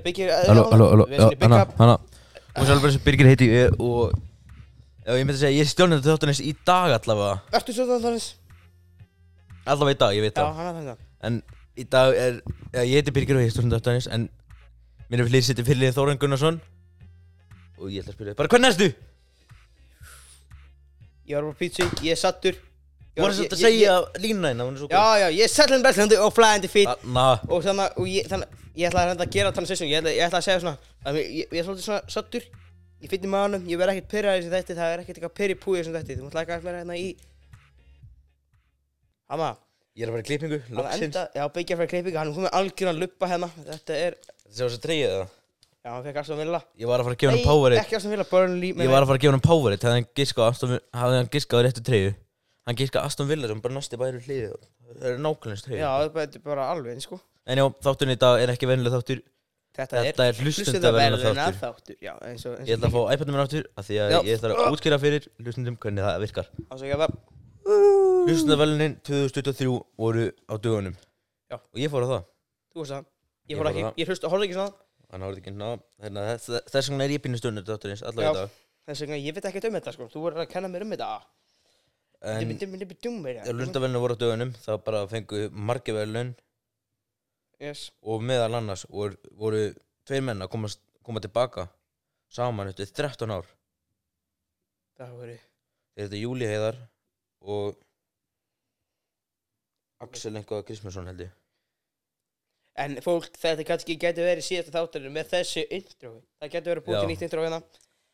Herru, byggir Halló, halló, halló, í hana, bygga hana. Og sjálfur þessi Birgir heiti ég og Já, ég myndi að segja, ég er stjórnandi þáttanins í dag allavega. Ertu svo það þannig? Allavega í dag, ég veit Já, það. hann er þannig En í dag er, já, ég heiti Birgir og ég er stjórnandi þáttanins En mér er fyrir sitt fyrirlið Þóran Gunnarsson. Og ég ætla að spyrja þig bara, hvernig erstu? Ég var á pítsu, ég er sattur Þú var að segja línuna hérna, hún er svo Já, já, ég er settlinn bestlundi og flying feet Na, Og þannig, að- og ég, þannig, ég ætla að reynda að gera transition Ég ætla, ég ætla að segja svona að ég, ég, ég er svolítið svona sattur Ég finn í maðanum, ég verð ekkert pyrraði sem þetta Það er ekkert eitthvað pyrri púið sem þetta Þú mátt læka að vera hérna í Hama, ég er að fara í klippingu, hann loksins. enda, já, byggja fyrir klippingu Hann er komið algjörðan luppa hérna. Þetta er, Þetta er svo treyið það já, hann fekk Aston Villa. Ég var að fara að gefa hann powerið ekki Aston Villa, Burnley Ég var að fara að gefa hann powerið Þegar hann giska á Aston Villa Hafði hann giskað réttu treyju Hann giskað Aston Villa sem bara næsti bæri hliði Það er nákvæmlega treyju Já, þetta er bara alveg, eins, sko. En já, þátturinn í dag er ekki vennileg þáttur. Þetta, Þetta er hlustendaverðunar þáttur. þáttur Já, eins og, eins Ég ætla að fá iPadum minn áttur af Því að Já. ég þarf að útskýra fyrir hlustendum hvernig það virkar. Ásækja það Hlustendaverðunin 2023 voru á dögunum. Já. Og ég fór á það. Þú veist það. Ég fór ekki, það. ég hlusta, horfði ekki svona. Það er dag. Þess vegna, ég veit ekkert um þetta sko. Þú verður að kenna mér um þetta En hlustendaverðunin voru á dögunum Þá bara fengu margir verðlun Yes. Og meðal annars voru, voru tveir menn að koma, koma tilbaka Saman eftir 13 ár. Það voru þetta Júli Heiðar og Axel einhvað Krismansson held ég. En fólk, þetta kannski getur verið síðasta þátturinn með þessu intro. Það getur verið búið til nýtt intro hérna.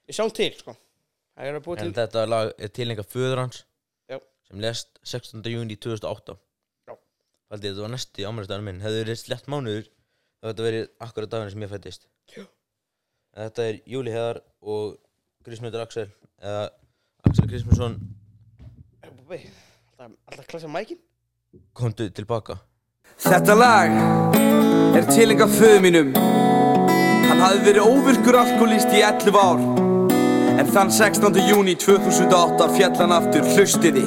Við sjáum til sko. Það er En til þetta lag er tilenga föður hans. Sem lest 16. júni 2008 Já. Faldi þetta var næsti ámælisdagur minn Hefði verið slett mánuður þá þetta verið akkurat daginn sem ég fættist Já. En þetta er Júli Heiðar og Krismundur Axel eða Axel Krismansson Búi, Alltaf, alltaf klassa mækin komdu tilbaka Þetta lag er tilenga föðu mínum Hann hafði verið óvirkur alkoholist í 11 ár En þann 16. júni 2008 fjall hann aftur hlustiði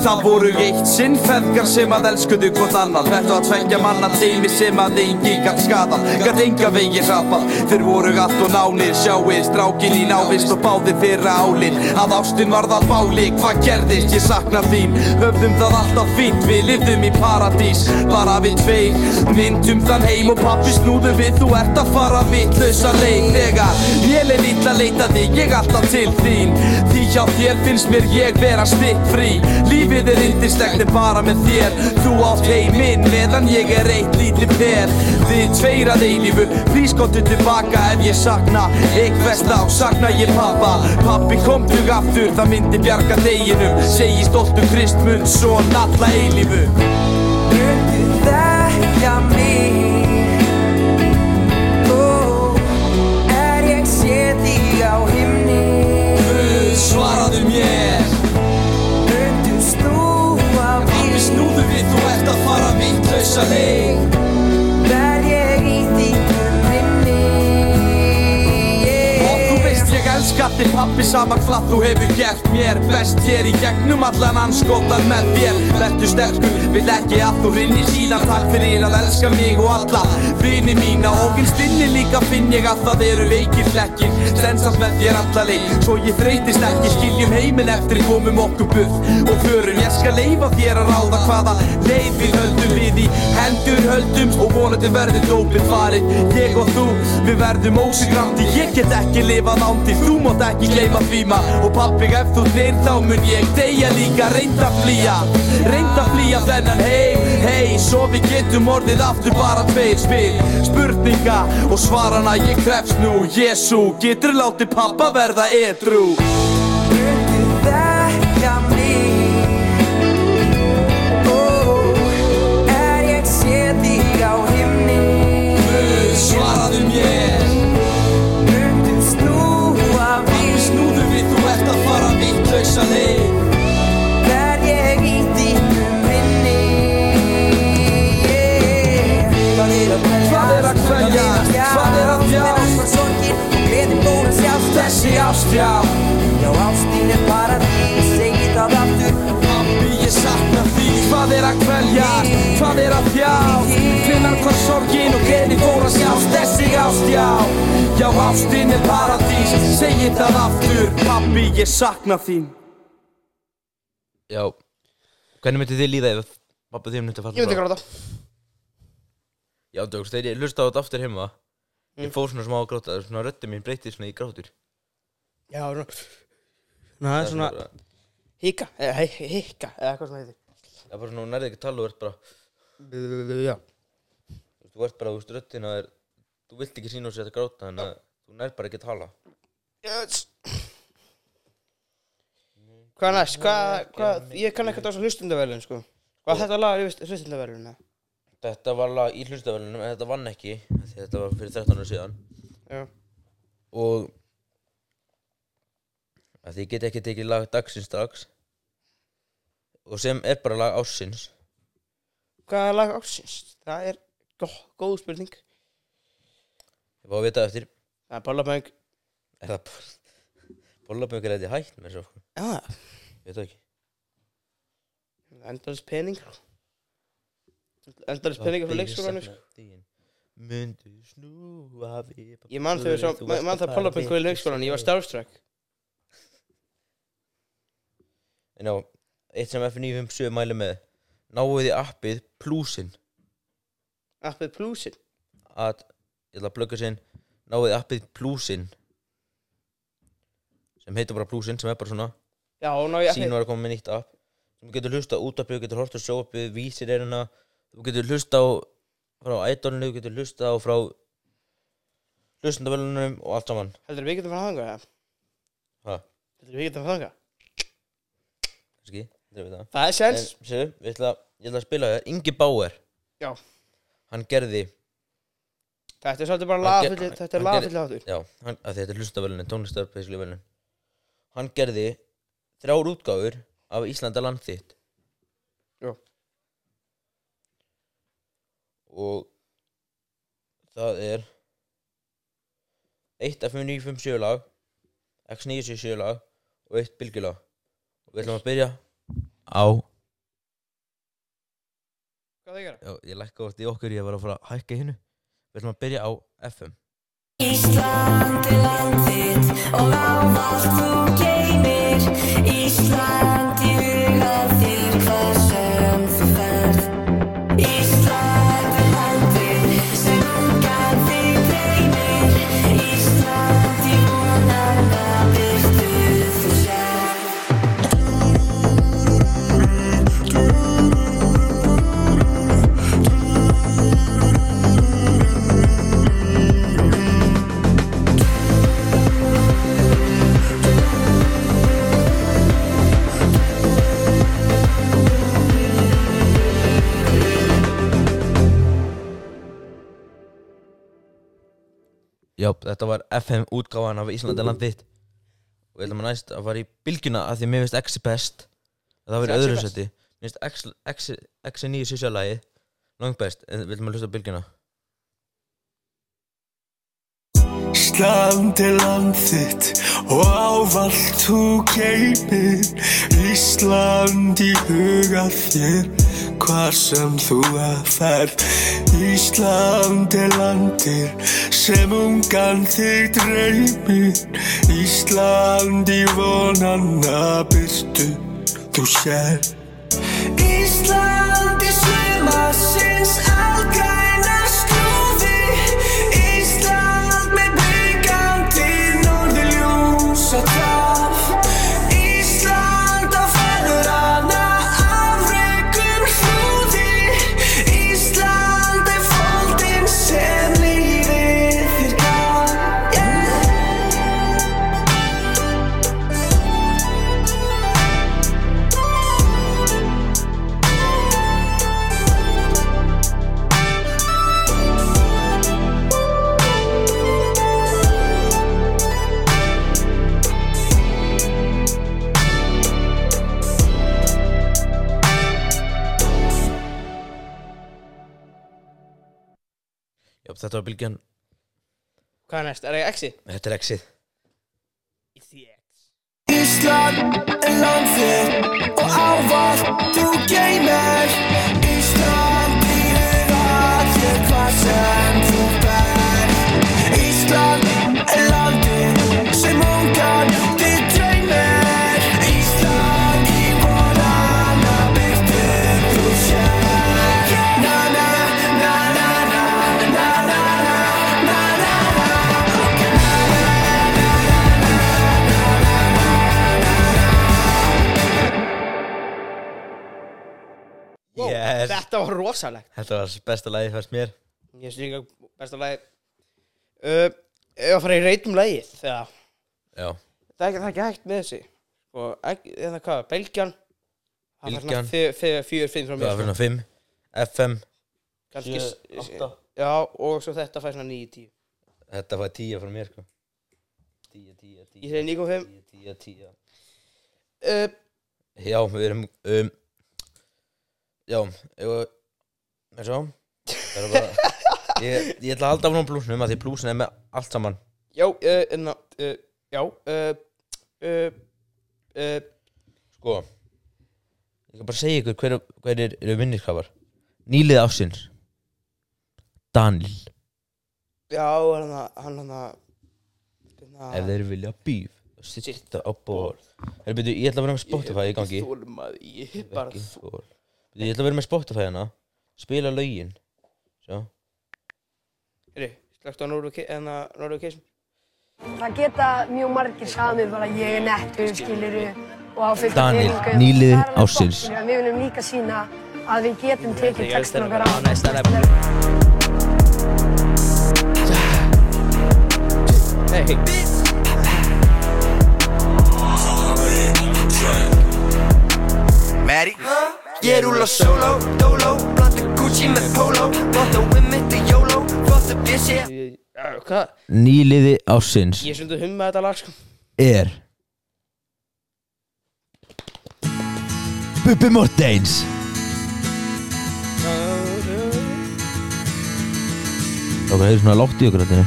Það voru eitt sinn feðgar sem að elskuðu hvort annan Þetta var tveggja manna teimi sem að engi gatt skadan Gatt enga vegi hrapað Þeir voru allt og nánir Sjáið strákin í návist og báðir þeirra álin. Að ástin varð að báli Hvað gerðist? Ég sakna þín. Höfðum það alltaf fínt Við lifðum í paradís. Bara við tveir Myndum þann heim og pappi snúðu við. Þú ert að fara vitlausa leik Þegar ég leið illa leitaði Ég alltaf til þín. Því hjá þér finnst mér ég vera stitt frí Lífið er yndislegt en bara með þér. Þú átt heiminn meðan ég er eitt lítið per Við tveir að eilífu Prís komdu tilbaka ef ég sakna. Einhvers þá sakna ég pappa Pappi komdu aftur það myndi bjarga deginum Segi stoltu Kristmund Són alla eilífu. Myndu þekkja mig. Ó, Er ég sé þig á himni? Svaraðu mér Jerusalem. Veist ég elska þig pappi sama hvað þú hefur gert mér. Best hér í gegnum allan anskotan með þér. Vertu sterkur, vil ekki að þú rinni síðan. Takk fyrir að elska mig og alla vini mína. Og finnst inni líka finn ég að það eru veikir hlekkir Stensast með þér alla leik Svo ég þreytist ekki, skiljum heiminn eftir komum okkur buff Og förum, ég skal leifa þér að ráða hvaða leið við höldum við í Hendur höldumst og vonandi verður dópið farið Ég og þú, við verðum ósigrandi Ég get ekki lifað án því, þú mátt ekki gleyma því ma. Og pappi, ef þú deyr þá mun ég deyja líka. Reynd að flýja, reynd að flýja þennan heim. Hei, svo við getum orðið aftur bara tveir spil Spurninga og svarana ég krefst nú. Jésu, getur látið pappa verða edru Myndu þekka mig. Ó, er ég sé þig á himni? Svaraðu mér hugsa þig Hver ég ít í minni. Hvað er að hverja, hvað er að hverja, hvað er að fjá Með allar sorgir, gleðin búin að sjást þessi ástjá Já. Ástín er paradís, segið það aftur. Pappi ég sakna því Hvað er að hverja, hvað er að fjá Finnar hvað sorgin og gleðin búin að sjást þessi ástjá Já. Ástín er paradís, segið það aftur. Pappi ég sakna þín. Já. Hvernig myndi þið líða ef pappa þið myndi falla Ég myndi frá? gráta. Já, djóks, þegar ég hlusta á þetta aftur heima Mm. Ég fór svona smá að gráta. Svona röddi mín breytið svona í grátur. Já, svona Ná, það er svona Hika, eða he- hika, eða hvað sem heitir Það er bara svona, hún nærði ekki að tala og ert bara Já. Þú veist, þú ert bara, þú veist, röddina er Þú vilt ekki sína á sig að gráta Þannig að þú nær bara ekki að tala. Yes. Hvað næst? Hvað, hvað, ég kann ekkert á þessu hlustundaverðin, sko. Hvað þetta lag er hlustundaverðin? Þetta var lag í hlustavelunum En þetta vann ekki Þetta var fyrir 13 ára síðan. Já. Og Því ég get ekki tekið lag dagsins dags. Og sem er bara lag ársins. Hvað er lag ársins? Það er gó, góð spurning. Ég fá að vita eftir. Það er Bollaböng. Er það Bollaböng er eitthvað hægt með svo Já, Ég veit það ekki. Endalist pening Endalist pening frá leikskólanum, sko Mundu snúa við Ég man þegar svo, man man þegar Bollaböng var í leikskólanum, ég var starfstræk En já, eitt sem F957 mæli með Náuð í appið Plusinn Appið Plusin að ég ætla að plugga sinn náuð appið Plusinn sem heitir bara Plusinn sem er bara svona Já, ná ég sín var að koma með nýtt app. Sem getur hlusta út appið, þú getur hort á sjóappið vísir er hérna, þú getur hlusta á frá ædolinu, þú getur hlusta á frá hlustandavölunum og allt saman. Heldur við getum fara þangað, eða? ha, Heldur við getum fara þangað? kannski, þetta er við það. Það er en sens séu, við ætla, ég ætla að spila þér Ingi Bauer. Já. hann gerði Þetta er svolítið bara Hann ger- þetta er hann lagafylli áttur Já, hann, að þetta er hlustavölunin, tónlistarpeisluvölunin Hann gerði þrjár útgáfur af Íslanda land þitt Já. Og það er eitt F957 lag X977 lag og eitt bylgjulag og við ætlum að byrja á Hvað það gera? Já, ég lækka oft í okkur, ég var að fara að hækka hinnu Við ætlum að byrja á FM Ísland er land þitt og ávallt þú geymir. Ísland í huga þér hvað Já, þetta var FM útgáfan af Íslandi land þitt Og við ætlum að næst að fara í bylgjuna af því mér finnst X best. Það X verið er öðru seti. Mér finnst X, X, X er nýju sýsjalagi Langt best, en við ætlum að hlusta bylgjuna Ísland er land þitt og ávallt þú geymir. Ísland í huga þér hvar sem þú að ferð. Ísland er landir sem ungan þig dreymir. Ísland í vonanna byrtu þú sér Ísland í sumarsins algræna Já, þetta var bylgjan, Hvað er næst? Er það exi? þetta er X-ið Ísland er land þitt og ávallt þú geymir Ísland í huga þér hvað sem þú ber Ísland er Yes. Þetta var rosalegt. Þetta var besta lagi fannst mér. Ég sé líka besta lagi uh, Ef að fara í reytum lagið þegar Já. Það er ekki, það er ekki hægt með þessi. Sko, ekki, eða hvað, Það var svona þe- þegar fjör fimm frá Það mér var sko. fyrir 5 FM Kannski, sjö, já, og svo þetta fær svona 9-10 Þetta var 10 frá mér sko. 10, 10, 10 Ég segi 9,5 10, 10, 10 uh, Já, við erum um, Já, ég Með svo Það er bara Ég, ég ætla að halda hún blúsnum að því blúsin er með allt saman. Já, uh, enna, uh, já uh, uh, uh, Sko Ég kan bara segja ykkur hver, hver er, eru vinniskafar Nýlið ásins Daniel. Já, hann hann hann Ef þeir vilja bíf Sitta á ból Þeir byrju, ég ætla að vera með Spotify í gangi. ég er bara Ekki Byrju, Ég ætla að vera með Spotify hérna Spila lögin Sjá Heyri, slögt á Norðu Keisum Það geta mjög margir samið bara ég er nettur, skiluru og á er alveg ársins. gott, skilurðu, Við viljum líka sína að við getum tekið textin okkar á. Hey, Mary Ég rúla solo, dolo Blanda Gucci með polo. With mitt er YOLO. Að bjössi hvað? Nýliði ásins Ég sundi humma þetta lag sko. Er Bubbi Morteins Það var hefur svona látt í okkur þetta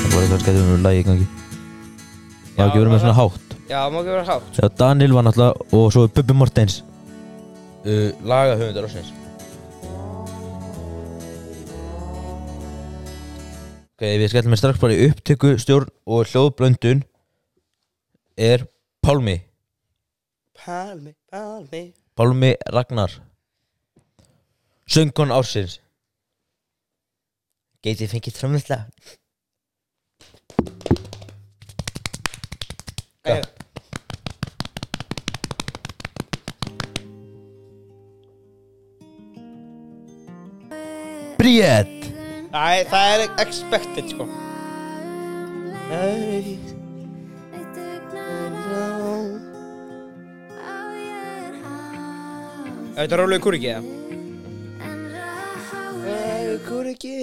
Það var eitthvað skætið um lagi í gangi. Það var ekki verið með svona hátt Já, má ekki vera hátt Já, Daniel var náttúrulega og svo Bubbi Morteins uh, Laga höfundar ásins Ok, við skellum með strax bara í upptöku, stjórn og hljóðblöndun er Pálmi. Palmi, palmi Pálmi Ragnar. Söngun ársins. Getið fengið trómmislega Bríett Æ, það er expected sko. Þetta er rólega kúriki eða? Kúriki.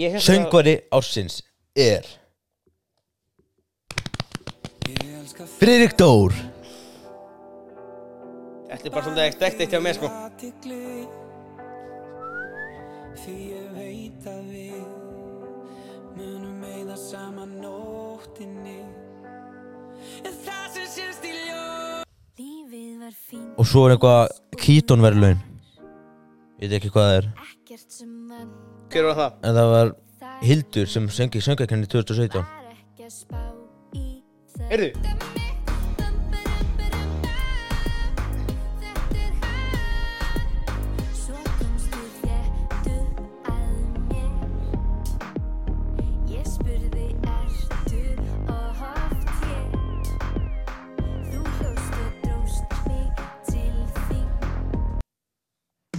Ég hérna Söngvari ársins er Friðrik Dór. Þetta er bara svolítið expected hjá mér sko Því ég veit að við munum eyða saman nóttinni. En það sem sést í ljó Lífið var fínt, Og svo er eitthvað Kítonverðlaun Ég veit ekki hvað það er. Hver var það? En það var Hildur sem söngi söngakenni 2017 var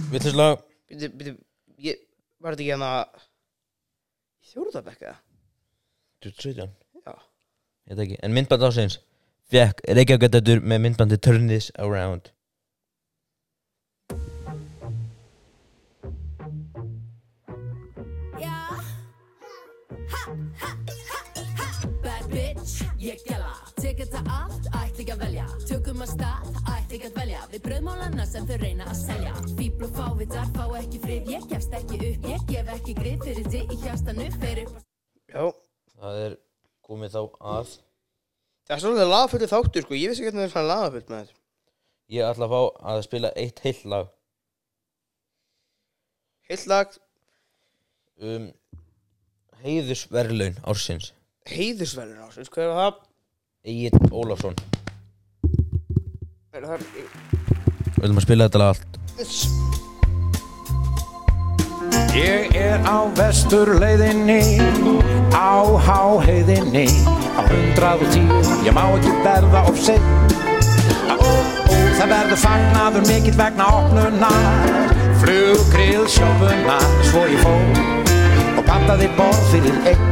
Lag Býtu, býtu, ég Var þetta ekki hérna Í Þjóruðabekka? 2017 Já. Ég veit ekki En myndband ásins Fekk Reykjavík með myndbandi Turn This Around Bad bitch, ég gæla Tek þetta allt, ætti ekki að velja. Tökum að stað, ekki að velja. Við bröðmálana sem þau reyna að selja. Fíbl og fávitar fá ekki frið. Ég gefst ekki upp, ég gef ekki grið Fyrir þig í hjartanu, fyrir Já. Það er komið þá að Það er svolítið lagafullu þáttur sko. Ég vissi ekki hvernig það er svona lagafullt með þetta Ég ætla að fá að spila eitt heilt lag. Heilt lag? Um, Heiðusverðlaun ársins. Heiðursverðin ásins Hvað er það? Egil Ólafsson Við ætlum að spila þetta lag allt. Ég er á vesturleiðinni, á háheiðinni, á hundrað og tíu, ég má ekki verða of seinn. Ó, ó, það verður fagnaður mikill vegna opnunar Fluggrill sjópunar, svo ég fór Og pantaði borð fyrir einn.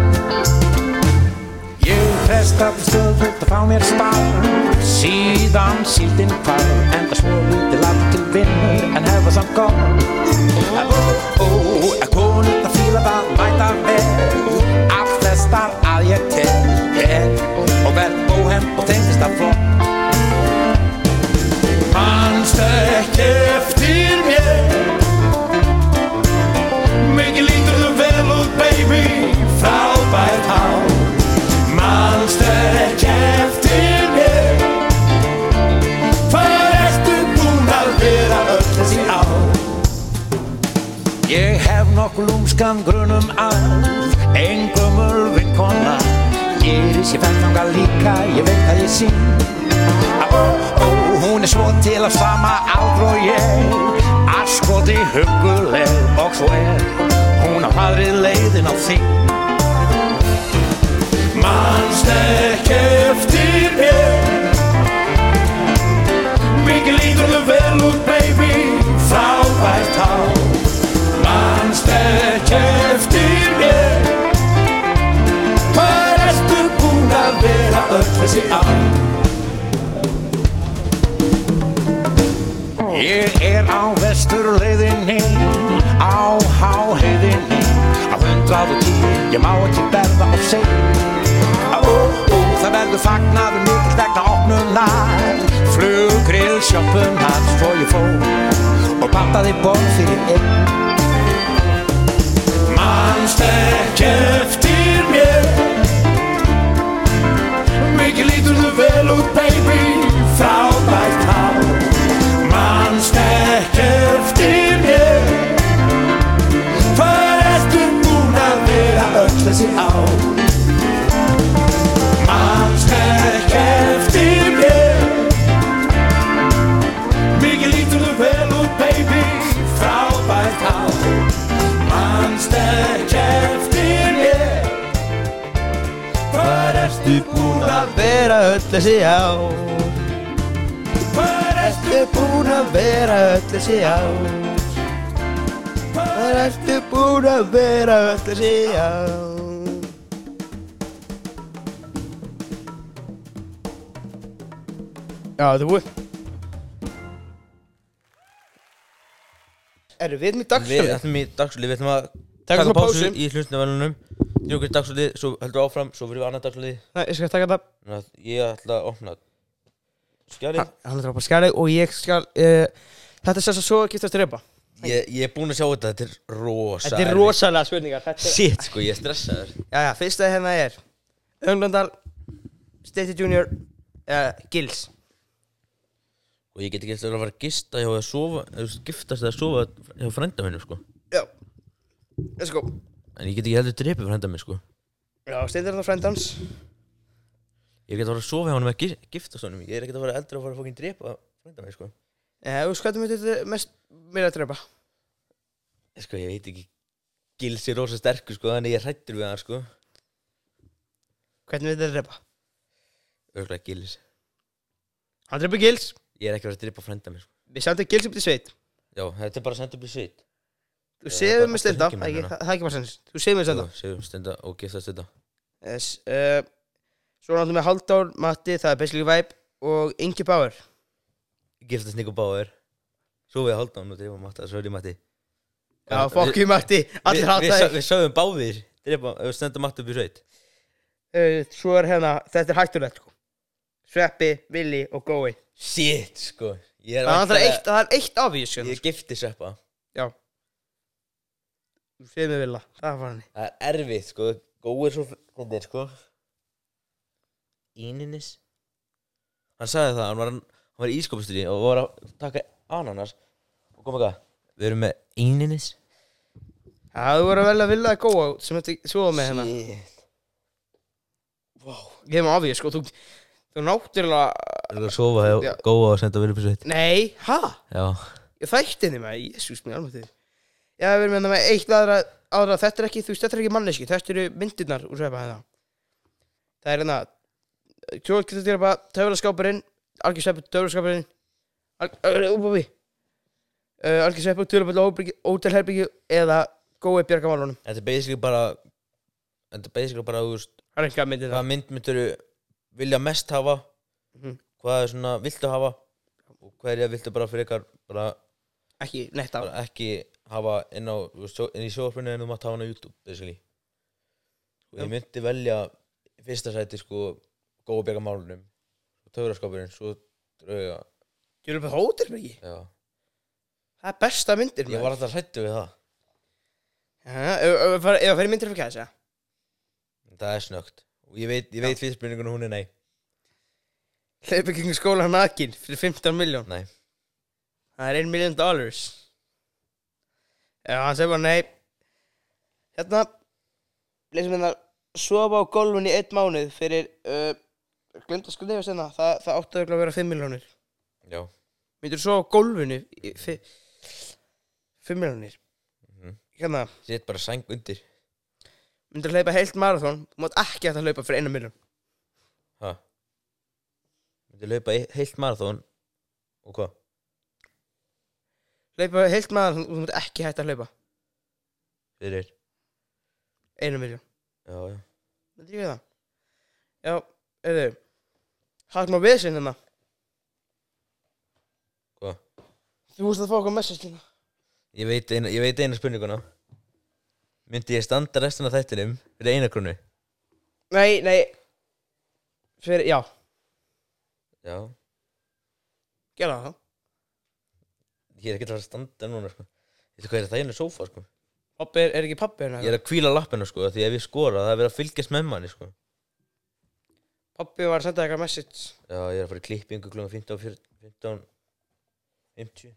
Ég prestaði stöðut að fá mér spar Síðan síldin hvar Enda svo lítið land til vinnur En hefa samt gott. Ó, ó, að konurna fíla það mæta vel Allt flestar að ég tel Vel og vel bóhem og tengist að flott. Manst ekki eftir mér. Mikið lítur þú vel út baby. Frábært hár. Manst hef nokkuð lúmskan grunum að Engumul vinkona Gerir sér fennanga líka Ég veit að ég sín Ó, ó, hún er svo til að sama aldur og ég. Arskoti huguleg og svo er Hún á aðri leiðin á þing Manst ekki eftir mér. Mikið lítur þú vel út baby. Frábært ekki eftir mér Hvað ertu búin að vera öll þessi ár? Ég er á vesturleiðinni, á háheiðinni, á hundrað og tíu, ég má ekki berða á sig. Ó, ó, það verður fagnaður mikill vegna opnunar, fluggrill sjoppunar, svo ég fór og pantaði borð fyrir einn. Þessi ár Hvað Ertu? Búin að vera öll þessi ár Hvað ertu búin að vera öll þessi ár Já, þetta er búið. Erum við með Við dagsfjöld? ætlum í dagsfjöld, við ætlum að Taka pásu. í hlustnavelunum Djókir dagsfjöld, svo heldur áfram, svo fyrir við annað dagsfjöld Nei, ég skal taka þetta Þannig að ég ætla að opna skjálið Hann hann er bara skjali og ég skal uh, Þetta er sess að svo giftast reypa ég, ég er búinn að sjá þetta, þetta er rosa Þetta er erfitt. rosalega spurningar Þetta er Shit, sko, ég er stressaður. Já, já, fyrsta hérna er Önglundal Stati Junior uh, Gils. Og ég get ekki eftir að fara að gista hjá að sofa eða þú veist, giftast eða sofa hjá frænda minni, sko. Já Let's go En ég get ekki heldur drepið frænda minn, sko. Já, Stati er það frændans Ég get að fara að sofa hjá hann með að giftast honum. Ég er ekkert að fara eldri að fara að fókin drepa frænda minn, sko. Já, þú skvættum þetta mest Mér að drepa Sko, ég veit ekki. Gils er rosa sterkur, sko, þannig ég er hrættur við hann, sko. Hvernig þetta drepa? Örgulega Gils. Hann drepa Gils. Ég er ekki að fara að drepa frænda minn, sko. Við sendum Gils upp til sveit. Já, þetta er bara að senda upp í sveit Þú Já, séðu bara með alltaf stenda hringi Það mér ekki- hérna. það- það er ekki bara sendis Þú séðu með stenda Segjum stenda og giftast þetta Yes uh, Svo náttúrulega með Halldór, Matti, það er basically vibe Og Ingi Bauer. Giftast Nico Bauer. Svo við hann og drepa Matta, svo er ég Matti Já, fuck you Matti. Allir Við, hata við, sögum báðir. Ef stenda Matta upp í sveit. Uh, Svo er hérna Þetta er hættulegt sko. Sveppi, Willi og Gói. Shit, sko. Ég Það er eitt, það eitt afvís sko. Ég gifti Sveppa. Já Þú séð með Villa. Það var hann Það er erfitt, sko. Gói er svo Þetta er, sko. Íninis. Hann sagði það, hann var, hann var í ískopastri og var að taka ananas og koma hvað? Við erum með íninis. Já, þú voru að velja Villa að Góa sem þetta svo með hérna. Shit. Ég hef maður afvís sko. Þú, þú náttúrulega Það er að sofa Já. Góa og senda við upp í sveit Nei, ha? Já. Ég þætti henni með Jésús mér alveg þig Já, við erum hérna með eitt aðra, aðra Þetta er ekki, þú veist, þetta er ekki manneski Þetta eru myndirnar úr sveppa hérna. Það er hérna Svo getur þér bara töflaskápurinn Algjör sveppi töflaskápurinn Úbúi Algjör sveppu, töluböld, ótelherbyggi eða gói bjarga málunum Þetta er basically bara Þetta er basically bara, þú veist Það ekki að myndi það Hvaða mynd myndur vilja mest hafa Mhm. Hvað er svona viltu hafa Og hverja viltu bara fyrir ykkar Bara, Ekki neitt bara ekki hafa inn, á, inn í sjóðarspunni En þú mátt hafa hann á YouTube, basically. Og ég myndi velja Fyrsta sæti, sko Góða björga málunum Töfraskapurinn, svo drauga. Töluböld, ótelherbyggi Já. Það er besta myndir Ég var alltaf hrættu við það. Ef það fyrir myndir fyrir kæðis, já Það er snögt Og ég veit, ég veit fyrst spurningun og hún er nei. Hleypa kring skóla nakin fyrir 15 miljón Nei. Það er 1 miljón dollars Já, hann segir bara nei. Hérna Leysum hérna Sofa á gólfun í einn mánuð fyrir uh, Glemt að skrifa sérna Það, það átti örugglega að vera 5 miljónir Já. Myndir sofa á gólfinu í fi, 5 miljónir Mhm. Hérna. Sitt bara sæng undir. Myndir hleypa heilt marathon? Þú mátt ekki hægt að hlaupa fyrir 1 miljón Ha? Myndi laupa í- heilt marathón Og hvað? Hlaupa heilt marathon Þú mátt ekki hægt að hlaupa. Fyrir? 1 miljón Já, já. Myndir ég það? Já, eða Hægt við sinna hérna. Hvað? Þú veist að fá okkur message hérna. Ég veit eina, ég veit eina spurninguna. Myndi ég standa restina þættinum Fyrir eina krónu? Nei, nei. Fyrir, já, Já. Gera það Ég er ekki fara að standa núna sko. Þetta hvað er það einu sófa sko. Pappi er, er ekki pappi hérna? Ég er að kvíla lappina sko Því ef ég skora það er verið að fylgjast með manni sko. Pappi var að senda eitthvað message. Já, ég er að fara í klippingu klunga 15 15 50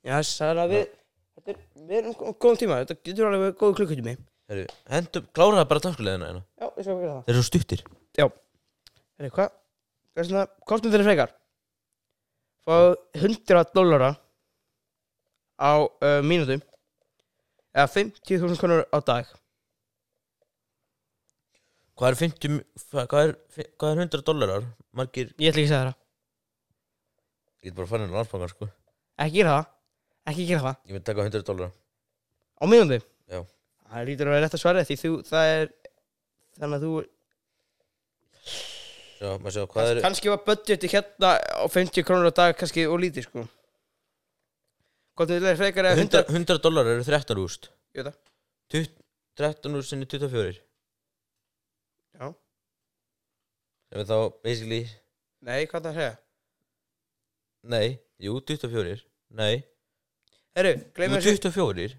Já, það er að við Þetta er, við erum góðum tíma Þetta getur alveg góðu klukkutími. Herru, hendum, klára það bara dagskulegina hérna. Já, ég skal gera það. Þeir eru svo stuttir. Herri, hvað? Hvað er svona, kostum þeirra frekar? Fá 100 dollara á uh, mínútum eða 50.000 konur á dag. Hvað er 50 Hvað er, hvað er 100 dollarar? Margir Ég ætla ekki að segja það. Ég get bara að fara inn á landsbankan sko. Ekki gera það. Ekki gera það. Ég myndi taka 100 dollara Á mínútum Já. Það lítur að vera rétt að svara því þú, það er Þannig að þú Já, maður sjá, hvað er Kannski var budgeti hérna á 50 krónur á dag kannski og lítið sko Hvort er frekar eða 100, 100 100 dólarar eru 13 úrst Ég veit það. 13 úrst sinni 24 Já. Sem er þá basically Nei, hvað það að segja? Nei, jú, 24 Nei, Herru, jú, gleymum þessu. 24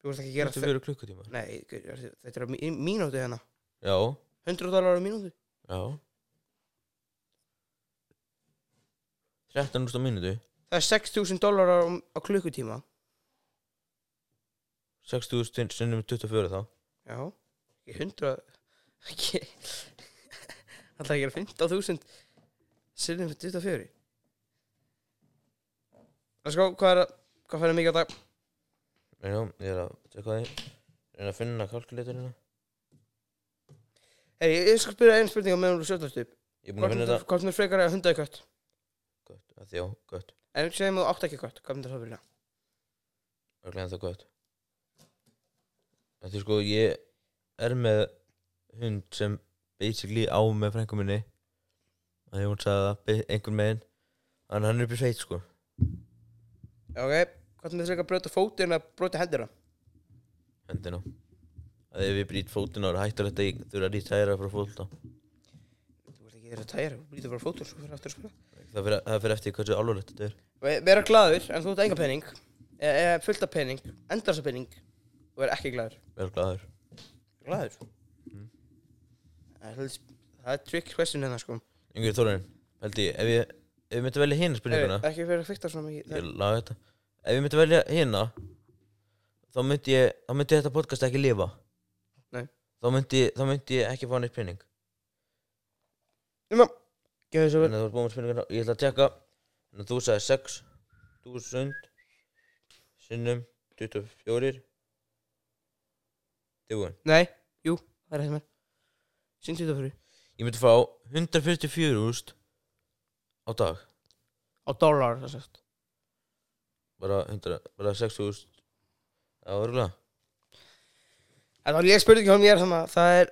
Þú veist ekki gera 24 klukkutíma. Nei, þetta er mí- mínútu hérna. Já, 100 dólar á mínútu. Já. 13 úrst á mínútu Það er 6000 dólar á, klukkutíma. 60 sinnum 24 þá. Já Ekki 100 Ekki Það er að gera 15.000 Sinnum fyrir 24 Það sko, hvað er að Hvað færði mikið á dag? Já, ég er að tjekka því. Reyna að finna kalkulatorina Hei, ég, ég skal spyrja einn spurning á meðan þú sjöldast upp. Ég er búin að finna þetta. Hvað er frekar að hunda í kött? Gott, að því já, gott En segjum að þú átt ekki kött Hvað myndir það fyrir það? Örglega það gott Því sko ég er með hund sem basically á með frængu minni. Að hún sagði það einhvern megin þannig að hann er upp í sveit sko. Já, ok Hvað myndir frekar að brjóta fótinn eða brjóta hendina? hendina. Að ef ég brýt fótinn á er hættur þetta ég þurfa að rýta þæra frá fólta Þú veist ekki þeirra tæra Þú brýtur bara fótinn Svo fyrir aftur að spila það fyrir, það fyrir eftir hversu alvarlegt þetta er. Ve- Vera glaður En þú ert enga pening. Eða e, fullt af pening. Endar þessa pening. Og vera ekki glaður. Vel glæður Glaður? Mm. Það er Það er trick question hérna sko. Yngvi Þórarinn, held ég ef ég, ef ég myndi velja hina spurninguna. Ekki fyrir að fykta svona mikið ég laga þetta. Ef ég myndi velja hina þá myndi ég þá myndi þetta podcast ekki lifa. Nei. þá myndi, þá myndi ég ekki fá neitt penning Nefna Gjör þessu vel Þannig að þú ert búin með spurninguna Ég ætla að tjekka Þannig að þú sagði 6.000 Sinnum 24 Tilbúin Nei, jú, það er það er. Sýnt þetta fyrir Ég myndi fá 144 úrst Á dag. Á á dólar þess að bara 100, bara 60.000 Já, örgulega þá er ég spurning hjá mér þannig að það er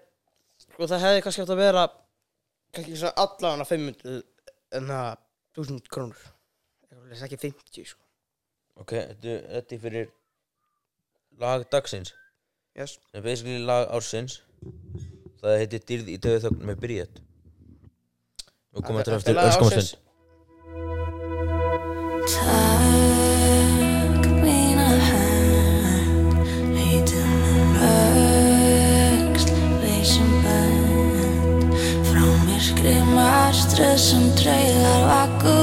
sko það hefði kannski átt að vera kannski svona allavega 500 en það 1000 krónur. Það er ekki 50 sko. Ok, þetta, er fyrir lag dagsins. Yes. sem er basically lag ársins það heitir Dýrð í döðu þögn með Bríett og eftir lag ársins. öskumastund marströð sem draugar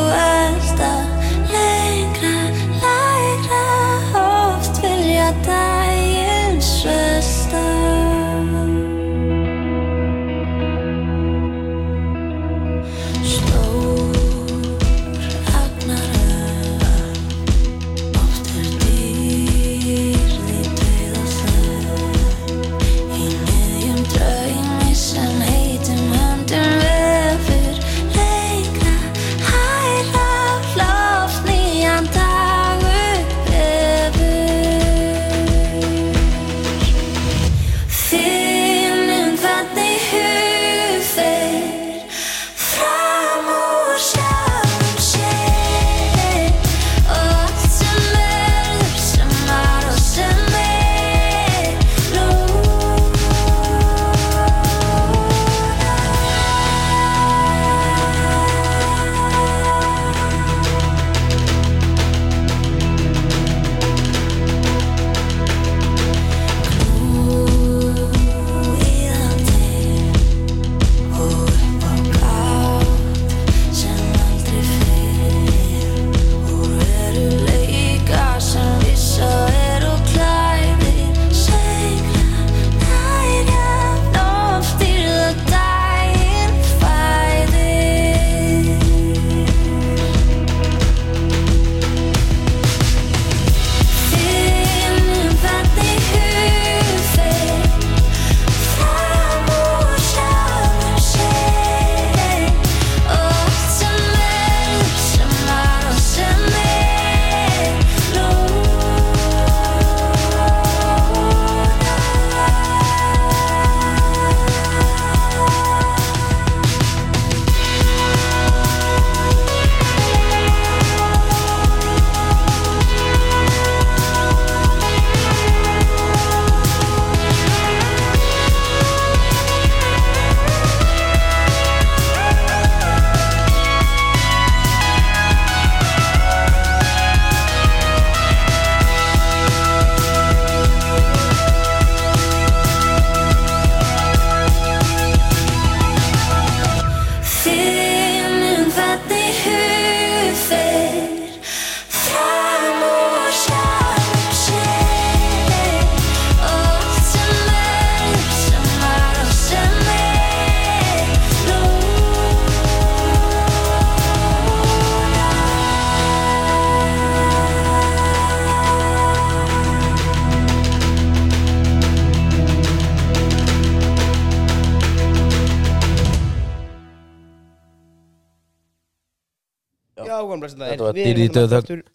Þetta var í hérna aftur-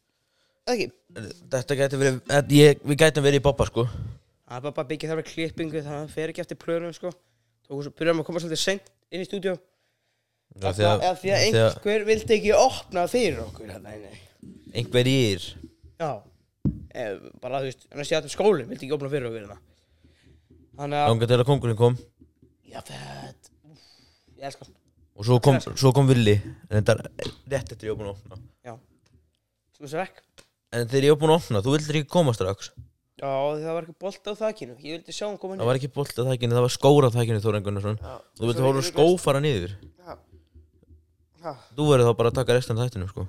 Þetta gæti verið, ég, við gætum verið í boppa sko. Er bara bara byggja þarf klippingu að það fer ekki eftir plönum sko. Svo byrjum að koma svolítið seint inn í stúdíu Já, Því að, að einhver vildi ekki opna fyrir okkur hérna Einhver ír. Já. Eh, Bara þú veist, en að sé að skólinn vildi ekki opna fyrir okkur hérna. Þannig að Ánga til að kongurinn kom. Já, fett. Ég elska hann Og svo kom, svo kom Villi er rétt eftir ég var búin að opna. Já. Svo þessi vekk En þegar ég var búin að opna, þú vildir ekki koma strax. Já, það var ekki bolt á þakkinu Ég vildi sjá hann koma inn Það var ekki bolt að þækinu, það var skóra að þækinu Þóra Gunnarsson. Þú vildi Svo hóra vildi skó fara niður. Já. Já. Þú verður þá bara að taka restan af þættinu sko.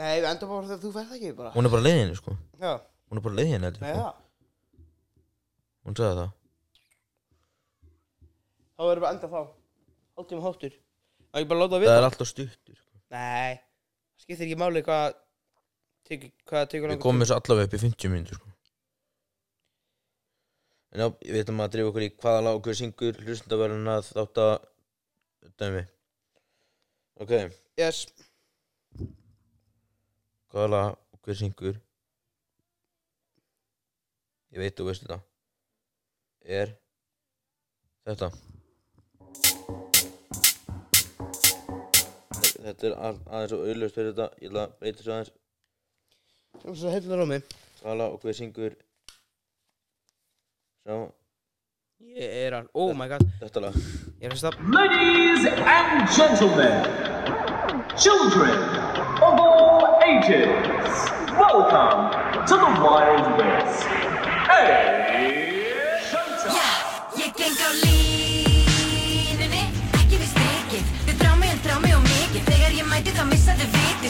Nei, við endur bara þegar þú ferð ekki bara. Hún er bara leiðinni sko. Já. Hún er bara leiðinni heldur Nei, sko. já. Hún sagði það. Þá verður bara enda þá Hálftíma hóttur Það er ekki bara að láta að Það vita? Er alltaf stuttur sko. Nei Það skiptir ekki máli hvað tekur, Hvað tekur Við komum þessu allavega upp í 50 mínútur sko. En já, við ætlum að drifa okkur í hvaða lag okkur syngur Hlustendaverðuna þátt að Dæmi Ok. Yes. Hvaða lag hver syngur? Ég veit þú veist þetta. Er þetta þetta er að- aðeins og auðlust fyrir þetta. Ég ætla að breyta svo aðeins. Sem svo heilur á mig. Lag og hver syngur. Sjá. Ég er að, oh my god. þetta lag. Ég er að stað Ladies and gentlemen, children of all ages, welcome to the Wild West. Hey, showtime! Ég geng á línunni,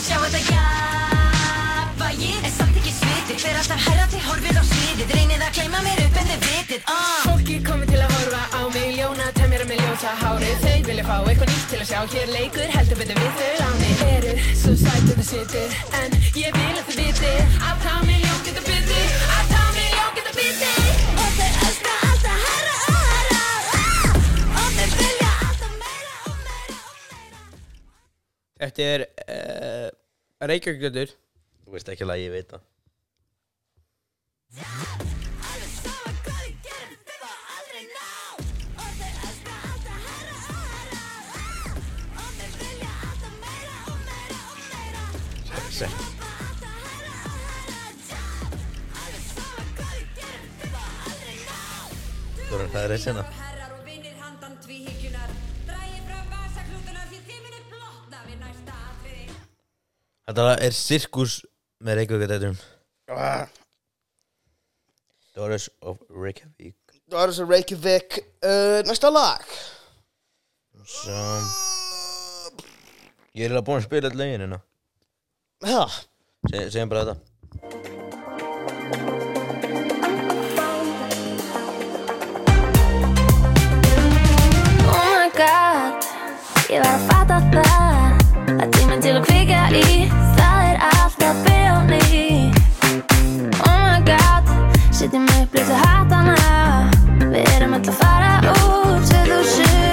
Sjá þetta jafnvægið, en samt ekki svitið Fer alltaf herra til horfið á sviðið. Reynið að gleyma mér upp en þið vitið uh. Fólki komið til að horfa á mig Ljóna temmir með ljósa hárið. Þau vilja fá eitthvað nýtt til að sjá. Hér leikur heldur betur við þau láni Eru svo sætið þið sitið En ég vil að þið vitið Að miljón getur byttið Að tá er uh, Reykjavíkgötur þú veist ekki lag ég veit það. Alveg sama hvað þið Þetta er sirkus með Reykjavík þetta ah, Doris of Reykjavík. Það er þessi Reykjavík uh, Næsta lag. Svo Ég er eiginlega búinn að spila þetta lögin hérna. Já Se- Segjum bara þetta. Oh my god, ég var að fatta það að tíminn til að kvika í setjum upp litu hattana. Við erum öll að fara út 2023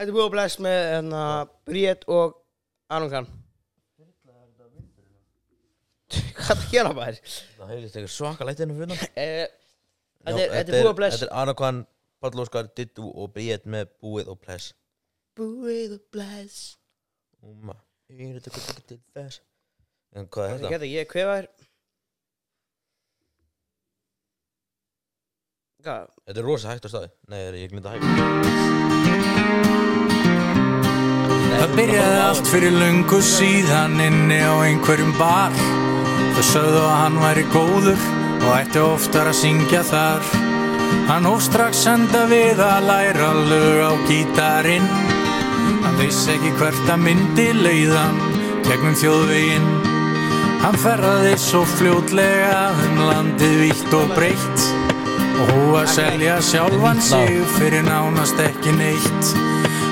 Þetta er búið að blæst með hérna, Bríett og Aron Kahn. Hvað er það að gera maður? Það heilist eitthvað svakalegt inn á fyrir Eh, Þetta er- er búið að bless. Þetta er Anakvan, Páll Óskar, Dittu og Bríett með búið og bless. Búið og bless. Úma, er þetta ekki til þess En hvað er Þetta? þetta? geta ég kvefa þér Þetta er rosa hægt á staði. Nei, ég glinda hægt. Það byrjaði allt fyrir löngu síðan inni á einhverjum bar. Þau sögðu að hann væri góður og ætti oftar að syngja þar. Hann hóf strax enda við að læra lög á gítarinn. Hann vissi ekki hvert að myndi leiðan gegnum þjóðveginn. Hann ferðaði svo fljótlega um landið vítt og breytt og hú að selja sjálfan sig fyrir nánast ekki neitt.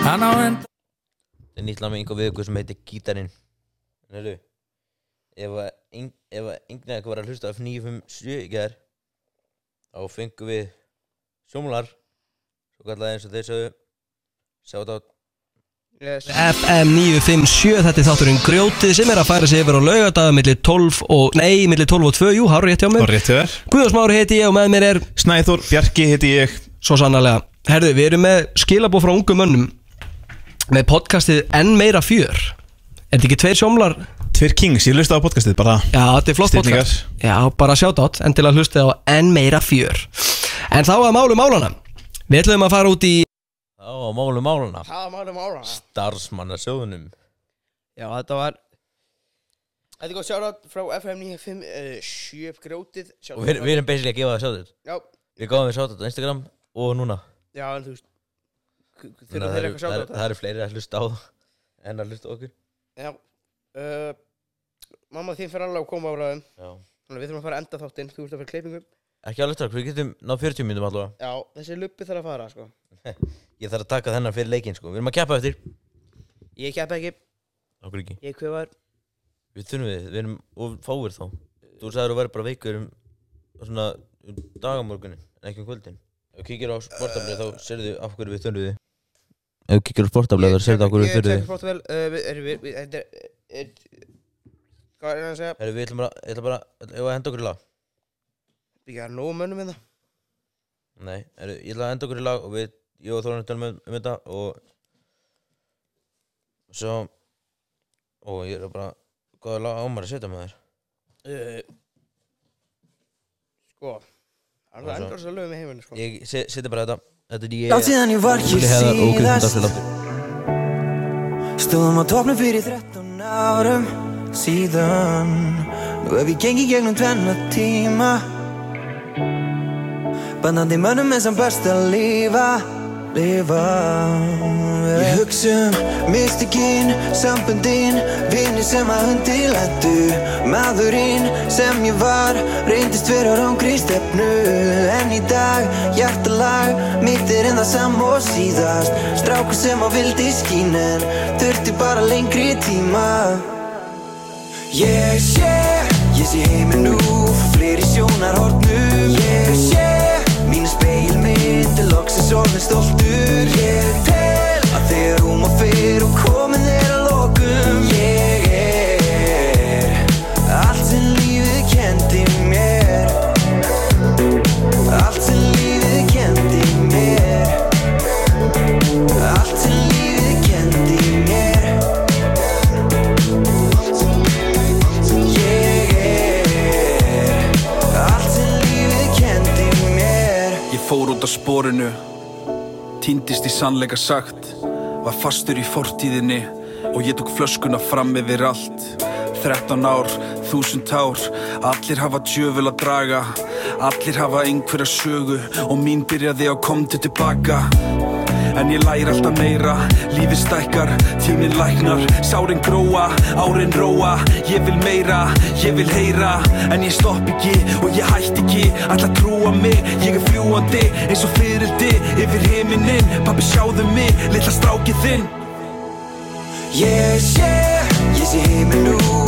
Hann á enda Þetta er nýtt lag með einhver viðugur sem heitir Gítarinn. En eru Ef að enginn eitthvað var að hlusta af 957 í gær þá fengum við sjómular svo kallaði eins og þeir sögðu. Sjátt á yes. FM 957, þetta er þátturinn Grjótið sem er að færa sig yfir á laugadaga millir 12 og, nei, millir 12 og 2, jú, hár rétt hjá mér. Og rétt hjá þér. Guðarsmári heiti ég og með mér er Snæþór Bjarki heiti ég. Svo sannarlega. Herðu, við erum með skilabóð frá ungum mönnum. Með podcastið Enn meira fjör. Er þetta ekki tveir sjómlar? Tveir Kings, ég hlusta á podcastið bara. Já, þetta er flott Stillingar. podcast. Já, bara sjátt átt, en til að hlusta á Enn meira fjör. En þá að málu málana Við ætlum að fara út í á málu máluna Það var málum ára starfsmannasjóðunum Já, þetta var Þetta er góð sjárat frá FM 957 grjótið. Og við, við erum basically að gefa það sjátt Já. Við gáðum við sjátt á Instagram og núna. Já, en þú veist Þannig Þurfa að þeir það eru- eitthvað sjárat það eru- það? eru fleiri að hlusta á En að hlusta á okkur. Já. Uh, Mamma þín fyrir alveg að koma á bráðum Já. Þannig að við þurfum að fara að enda þáttinn. Þú ert að fara klippingum Ekki alveg strax, við getum náð 40 minnum allavega. Já, þessi luppi þarf að fara sko Ég þarf að taka þennan fyrir leikinn sko. Við erum að keppa eftir. Ég keppa ekki. Okkur ekki. Ég kvefaður Við þurfum við, við erum of fáir þá. Þú sagður að vera bara veikur um Svona um dagamorgunin En ekki um kvöldin. Ef þú kíkir á sportaflið þá serðu af hverju við þurfum við. Ef þú kíkir á sportaflið þá serðu af hverju við Ég þurfum tek við. flott vel uh, við, er, við, við, Þetta er, er Hvað er það að segja? Herru, við ætlum bara, ég ætla bara, ég ætla að henda okkur í lag. Ekki að nóg mönnum hérna. Nei, herru, ég ætla að henda okkur í lag og við, ég og Þórun tölum um, um þetta og Svo Og ég er bara, hvaða lag ámar að setja með þér? uh, Sko Það er Og svo- endur að lögum í heiminu sko. Ég se- setja bara þetta, þetta er ég Langt síðan ég var og Kristinn síðast. Stóðum á topnum fyrir 13 árum síðan. Nú hef ég gengið gegnum tvenna tíma. Bannandi mönnum en sem best að lifa Lifa Ég hugsa um mystikinn, sambundinn Vinni sem að hundi lendu Maðurinn sem ég var Reyndist vera rángri stefnu. En í dag, hjartalag Mitt er en það sam og síðast. Strákur sem á vildi skín En þurfti bara lengri tíma. Ég sé, ég sé heiminn nú Fleiri sé, mínu Er loksins orðin stoltur. Ég tel að hún má fyrr Og komin er að fór út af sporinu Týndist í sannleika sagt Var fastur í fortíðinni Og ég tók flöskuna fram yfir allt. 13 ár, þúsund ár Allir hafa djöful að draga Allir hafa einhverja sögu Og mín byrjaði á komdu tilbaka En ég læri alltaf meira. Lífið stækkar, tíminn læknar. Sárin gróa, árin róa. Ég vil meira, ég vil heyra. En ég stopp ekki og ég hætti ekki. Að trúa mig, ég er fljúandi Eins og fyrildi yfir himinin Pappi sjáðu mig, litla strákið þinn. Ég sé, ég sé heiminn nú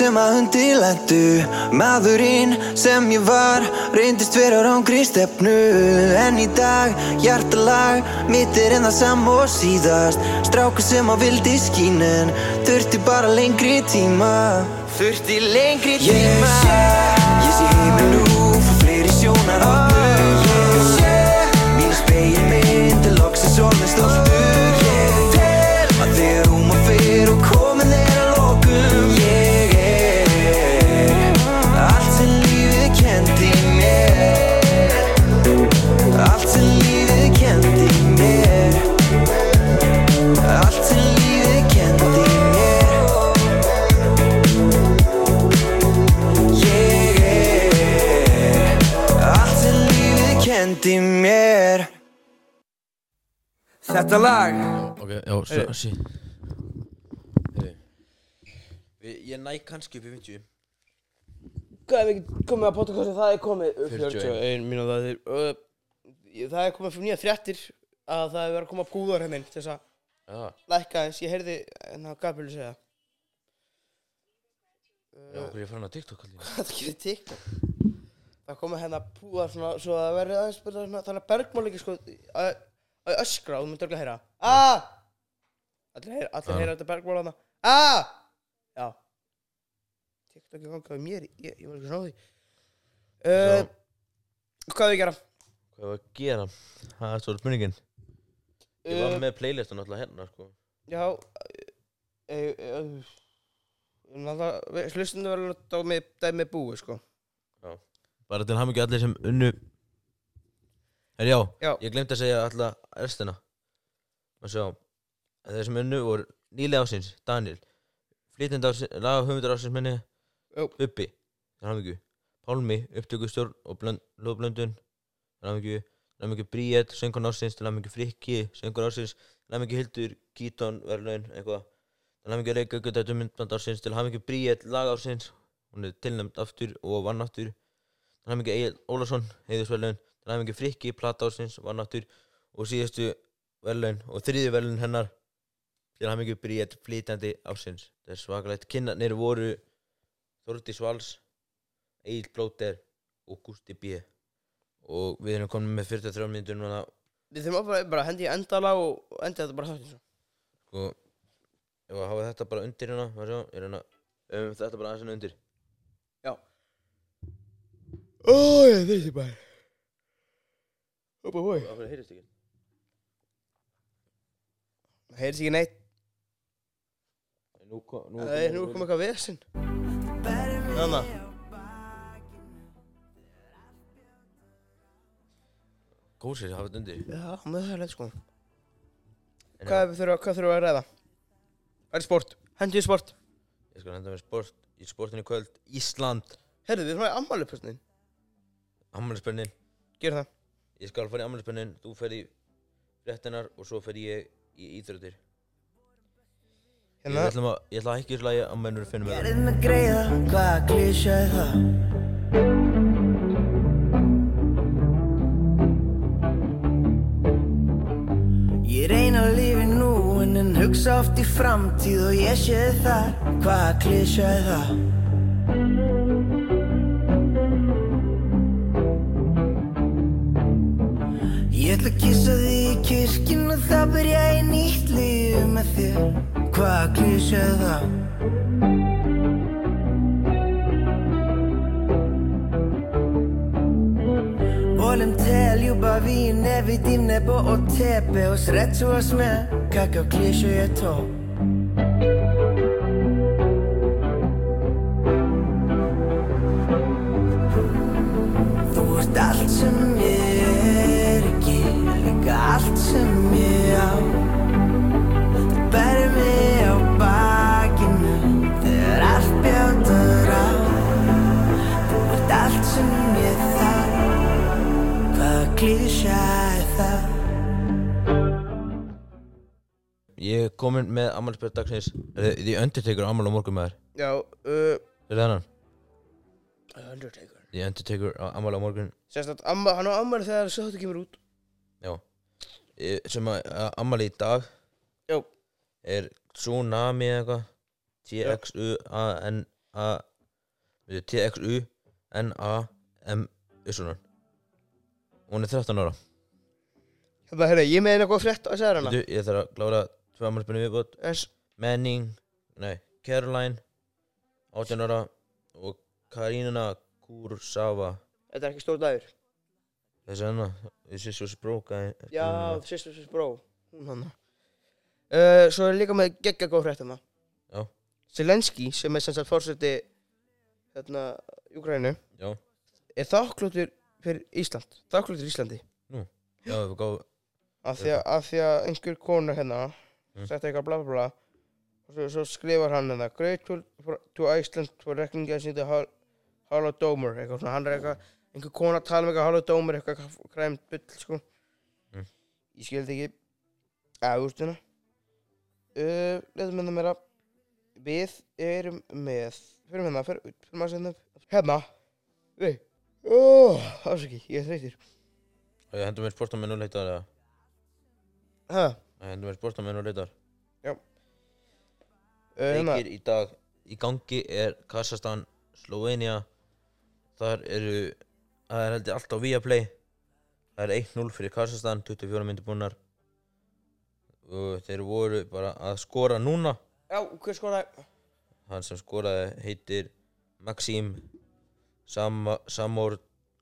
sem að hundi lendu Maðurinn sem ég var Reyndist vera rángri stefnu. En í dag, hjartalag Mitt er en það sam og síðast. Strákur sem á vildi skín En þurfti bara lengri tíma. Þurfti lengri tíma. Ég sé, ég sé heiminn nú Fyrir fleiri sjónarhornum Þetta lag Ok, já, svo, sí. Við- Ég næ kannski upp í 50 Hvað er ekki komið að podcasti, það er komið uh, 41. 41 mínúta það er uh, ég- Það er komið fyrir nýja fréttir að það er verið að koma búðar hennin til þess að Já. lækka eins, ég heyrði hennar Gabriel segja Já, hvað er ég farin á TikTok allir Hvað það gerir TikTok? Það komið hennar búðar svona svo að það verði aðeins bara svona þannig að bergmál ekki sko að að öskra og þú myndir örugglega heyra Ah! Allir heyra, allir heyra þetta bergból hana Ah! Já TikTok er gangað mér, ég, ég var ekki svona á því uh, Hvað er við að gera? Hvað var að gera? Það er svolítið spurningin Ég var Uh, með playlistan alltaf hérna sko Já uh, Hlustundu verður á með búi, sko Já Bara til hamingju allir sem unnu Her, já, Já. ég glemt að segja alltaf restina. Sjá. Að Þeir sem unnu voru nýlega ásins Daniel. Flytjandi ásins, laga höfundur ásins minni Jó. Bubbi, hamingju Pálmi, upptökustjórn og blönd, lóðblöndun Til hamingju Bríett, söngun ásins hamingju Frikki, söngun ásins hamingju Hildur, Gíton, verðlaun, eitthvað. Hamingju Reykjavík, þetta myndband ásins Til hamingju Bríett, lag ásins Hún er tilnæmt aftur og vann aftur. Hamingju Egil Ólafsson, heiðusverðlaun Hamingju Frikki, plata ásins, vann aftur Og síðustu verðlaun og þriði verðlaun hennar Til hamingju Bríett, flytjandi ásins Það er svakalegt. Kinnarnir voru Þórdís Vals Egil Blóter og Gústi B. Og við erum komin með 43 minntur núna. Við þurfum bara, bara að hendi í endala og og endi þetta bara þáttinn svo sko ef að hafa þetta bara undir hérna maður sjá, er hérna um, þetta bara aðeins hérna undir. Já. Ó, ég þessi bara Hoppa hói hverju heyrist ekki? Það heyrðis ekki neitt. Nú, kom- Það eitthvað vesinn Þannig Góðsir, hafa þetta undir? Já, það leitt sko. Hvað þurfum við að ræða? Það er sport? Hendi í sport. Ég skal henda með sport í sportinu kvöld. Ísland. Herðu, við þurfum að ammali pösnin Ammælispennin Gerum það Ég skal fara í ammælispennin Þú fer í fréttinar og svo fer ég í íþróttir Hérna- Ég ætla að, ég ætla að ekki slæja að mennur finnum með Gerðin að greiða, hvaða klísja er það? Ég reyna að lifi nú en en hugsa oft í framtíð og ég sé þar Hvaða klísja er það? Ég ætla að kissa þig í kirkjun og það byrja í nýtt líf með þér. Hvaða klísja það? Volim ljubav vi ne vidim nebo od tebe Osrećuvaš me kakav kliše je to Þú ert allt sem ég komin með ammælisbjörn dagsins. Er þið- The Undertaker á ammæli á morgun maður Já, uh Er það hann? Undertaker. The Undertaker á ammæli á morgun. Sérst að amma, hann á ammali þegar þessu þáttu kemur út. Já. Ég- Sem að ammæli í dag Já. Er Tsunami eða eitthvað. T-X-U-A-N-A Veitu, T-X-U-N-A-M Yssunan Hún er 13 ára. Hérna, herra, ég með eina góð frétt að segja hana Veitu, ég þarf að klára tvö ammælisbjörni viðbót Yes. Manning Nei, Caroline 18 ára Og Karina Kursava Þetta er ekki stór dagur Þessi hana Þessi svo spróka Já, sýstur sýstur bró Hún hann uh, Svo er líka með geggja góð frétt hana Já. Zelenski, sem er sem sagt fórseti Hérna, Júgrænu Já. Er þakklútur fyrir Ísland Þakklútur Íslandi Nú, já, var góð Af því að, af því að einhver kona hérna. Sagt eitthvað bla bla bla. Og svo, svo skrifar hann hérna Grateful to Iceland for recognizing the hol Holodomor Eitthvað svona, hann er eitthvað Einhver kona tala um eitthvað Holodomor Eitthvað kræmt bull, sko. Mm. Ég skildi ekki. Að úrstuna uh, Leðum hérna meira. Við erum með Fyrir hérna, fyrir, fyrir maður sem Hérna. Við Ásaki, ég er þreytir Og ég hendur mér sportamenn og leitar eða? Hæ? Ég hendur mér sportamenn og leitar Já. Uh, hérna, Leikir í dag. Í gangi er Kassastan Slovenia Þar eru Það er heldur allt á Viaplay. Það er 1-0 fyrir Kassastan 24 myndir búnar. Og þeir voru bara að skora núna. Já, hver skoraði? hann sem skoraði heitir Maxim Sama, Samor,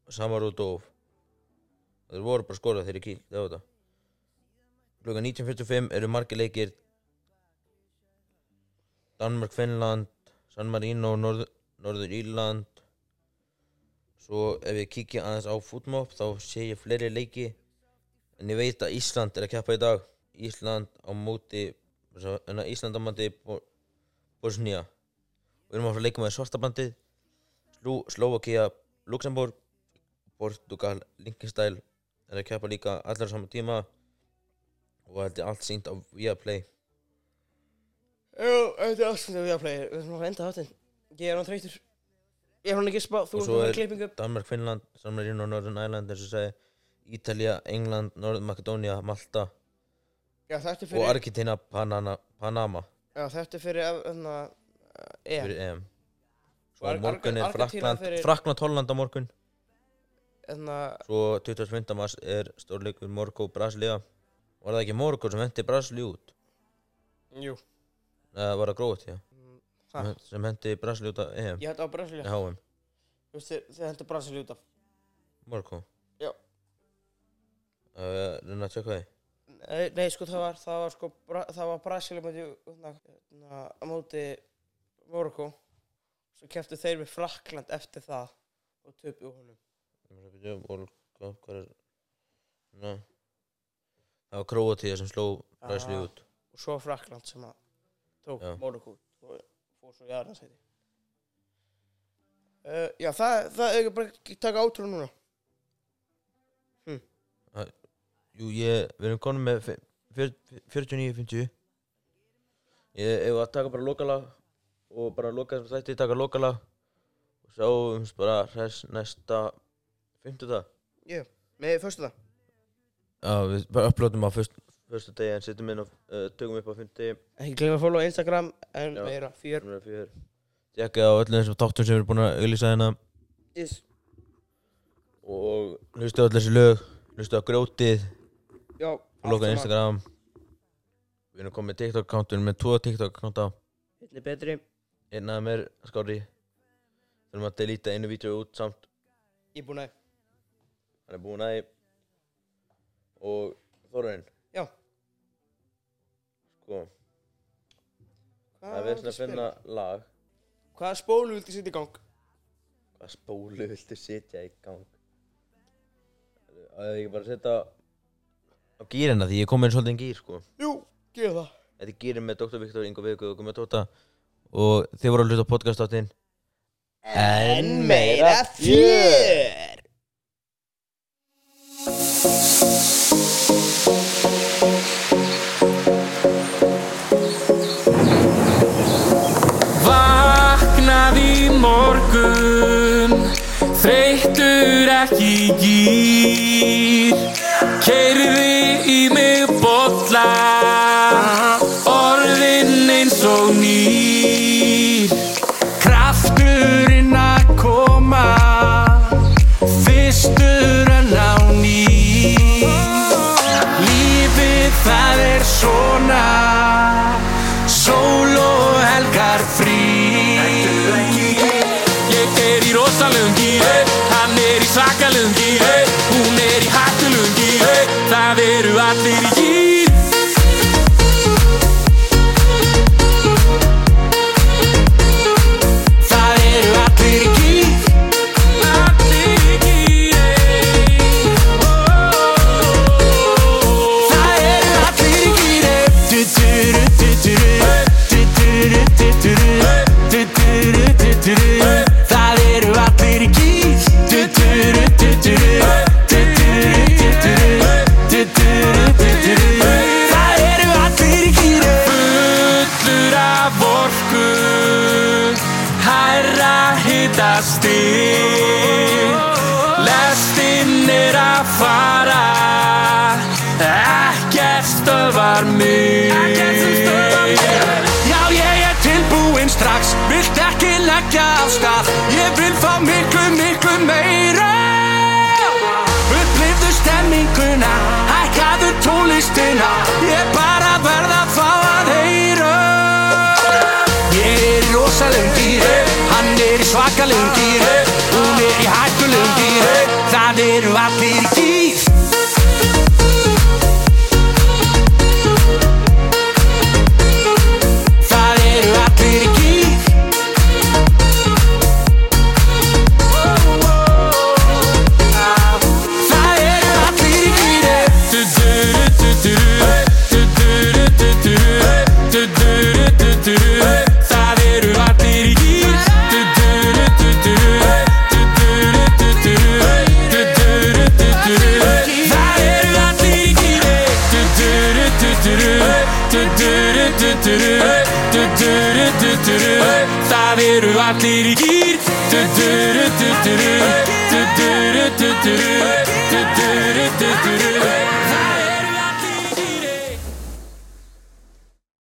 Samarudov þeir voru bara að skora þegar ég kíkti á þetta klukkan 19.45 eru margir leikir. Danmark, Finnland San Marino, Norður, Norður Írland. Svo ef ég kíkja aðeins á fútmop þá sé ég fleiri leiki. En ég veit að Ísland er að keppa í dag. Ísland á móti Ísland á móti Bo- Bosnia við erum að leika með svartabandið Slovakia, Luxemburg Portugal, Liechtenstein er að keppa líka allar á saman tíma og þetta er allt sínt á Viaplay? Jú, þetta er ástöndið við að playa Við erum að enda þáttinn. Ég er hann þreytur Ég er hann ekki spá Þú og að er klippingu Danmark, Finnland, San Marino, Northern Ireland eins og segi Ítalía, England, Norður Makedónia, Malta. Já, þetta er og fyrir Argentina, Panana, Panama. Já, þetta er fyrir Þannig að EM fyrir EM Og svo á Ar- morgun er Argentína Frakland fyrir- Frakland, Holland á morgun. Þannig að svo 25. mars er stórleikur Morgo, Brasilia var það ekki Morgo sem hendi Brasili út Jú eða var það grót, já Ha? sem, hendi Brasili út af EM Ég hætti á Brasilia Nei, HM Þú veist, þið- þið hendur Brasilia út af Morgo Já. uh, reyna að tjekka því Nei, nei, sko, það var, það var sko, Bra það var Brasilia móti, hérna, hérna, á móti Morocco. Svo keftu þeir við Frakland eftir það og töpu honum. Morgo, hvað er Ná. Það var Króatíða sem sló Brasili Ah, út Og svo Frakland sem að tók Já. Út og fór svo í aðra sæti. Uh, já, það, það er bara að taka átrú núna. Það- Jú, ég, við erum konum með fe- fjör- 49-50 Ég ef að taka bara lokalag og bara loka þessum þætti, taka lokalag og sjáumst bara hress næsta fimmtudag Já, með fyrstu það. Já, við bara upplótum á fyrst, fyrstu degi en setjum inn á, uh, tökum upp á fimmti Ekki glemma að follow Instagram en Já. meira fjör. Meira fjör. Tjekkið á öllum þessum þáttum sem við erum búin að auglýsa hérna. Yes. og hlustu á öll þessi lög hlustu á grjótið. Já, og loka allt Instagram. Við erum komið með TikTok-account, við erum með tvo TikTok-account Einn er betri. Einn af er skári Þurfum að delita einu vídeo út samt. Ég er búinn að Hann er búinn að því Og Þorðurinn Já. Sko Hvað Það er verið að finna lag Hvaða spólu viltu setja í gang? Hvaða spólu viltu setja í gang Það er ekki bara að setja á gýrina því ég kom með svolítið gýr sko Jú, gera það. Þetta er gýrin með Dr. Viktor Ingo Viggo og Gummi Tóta og þið voru að hlusta á podcastáttin En meira fjör. Þreyttur ekki Kristina Ég bara verða að fá að heyra. Ég er í rosalegum dýri Hann er í svakalegum dýri Hún er í hættulegum dýri Það eru allir dýri.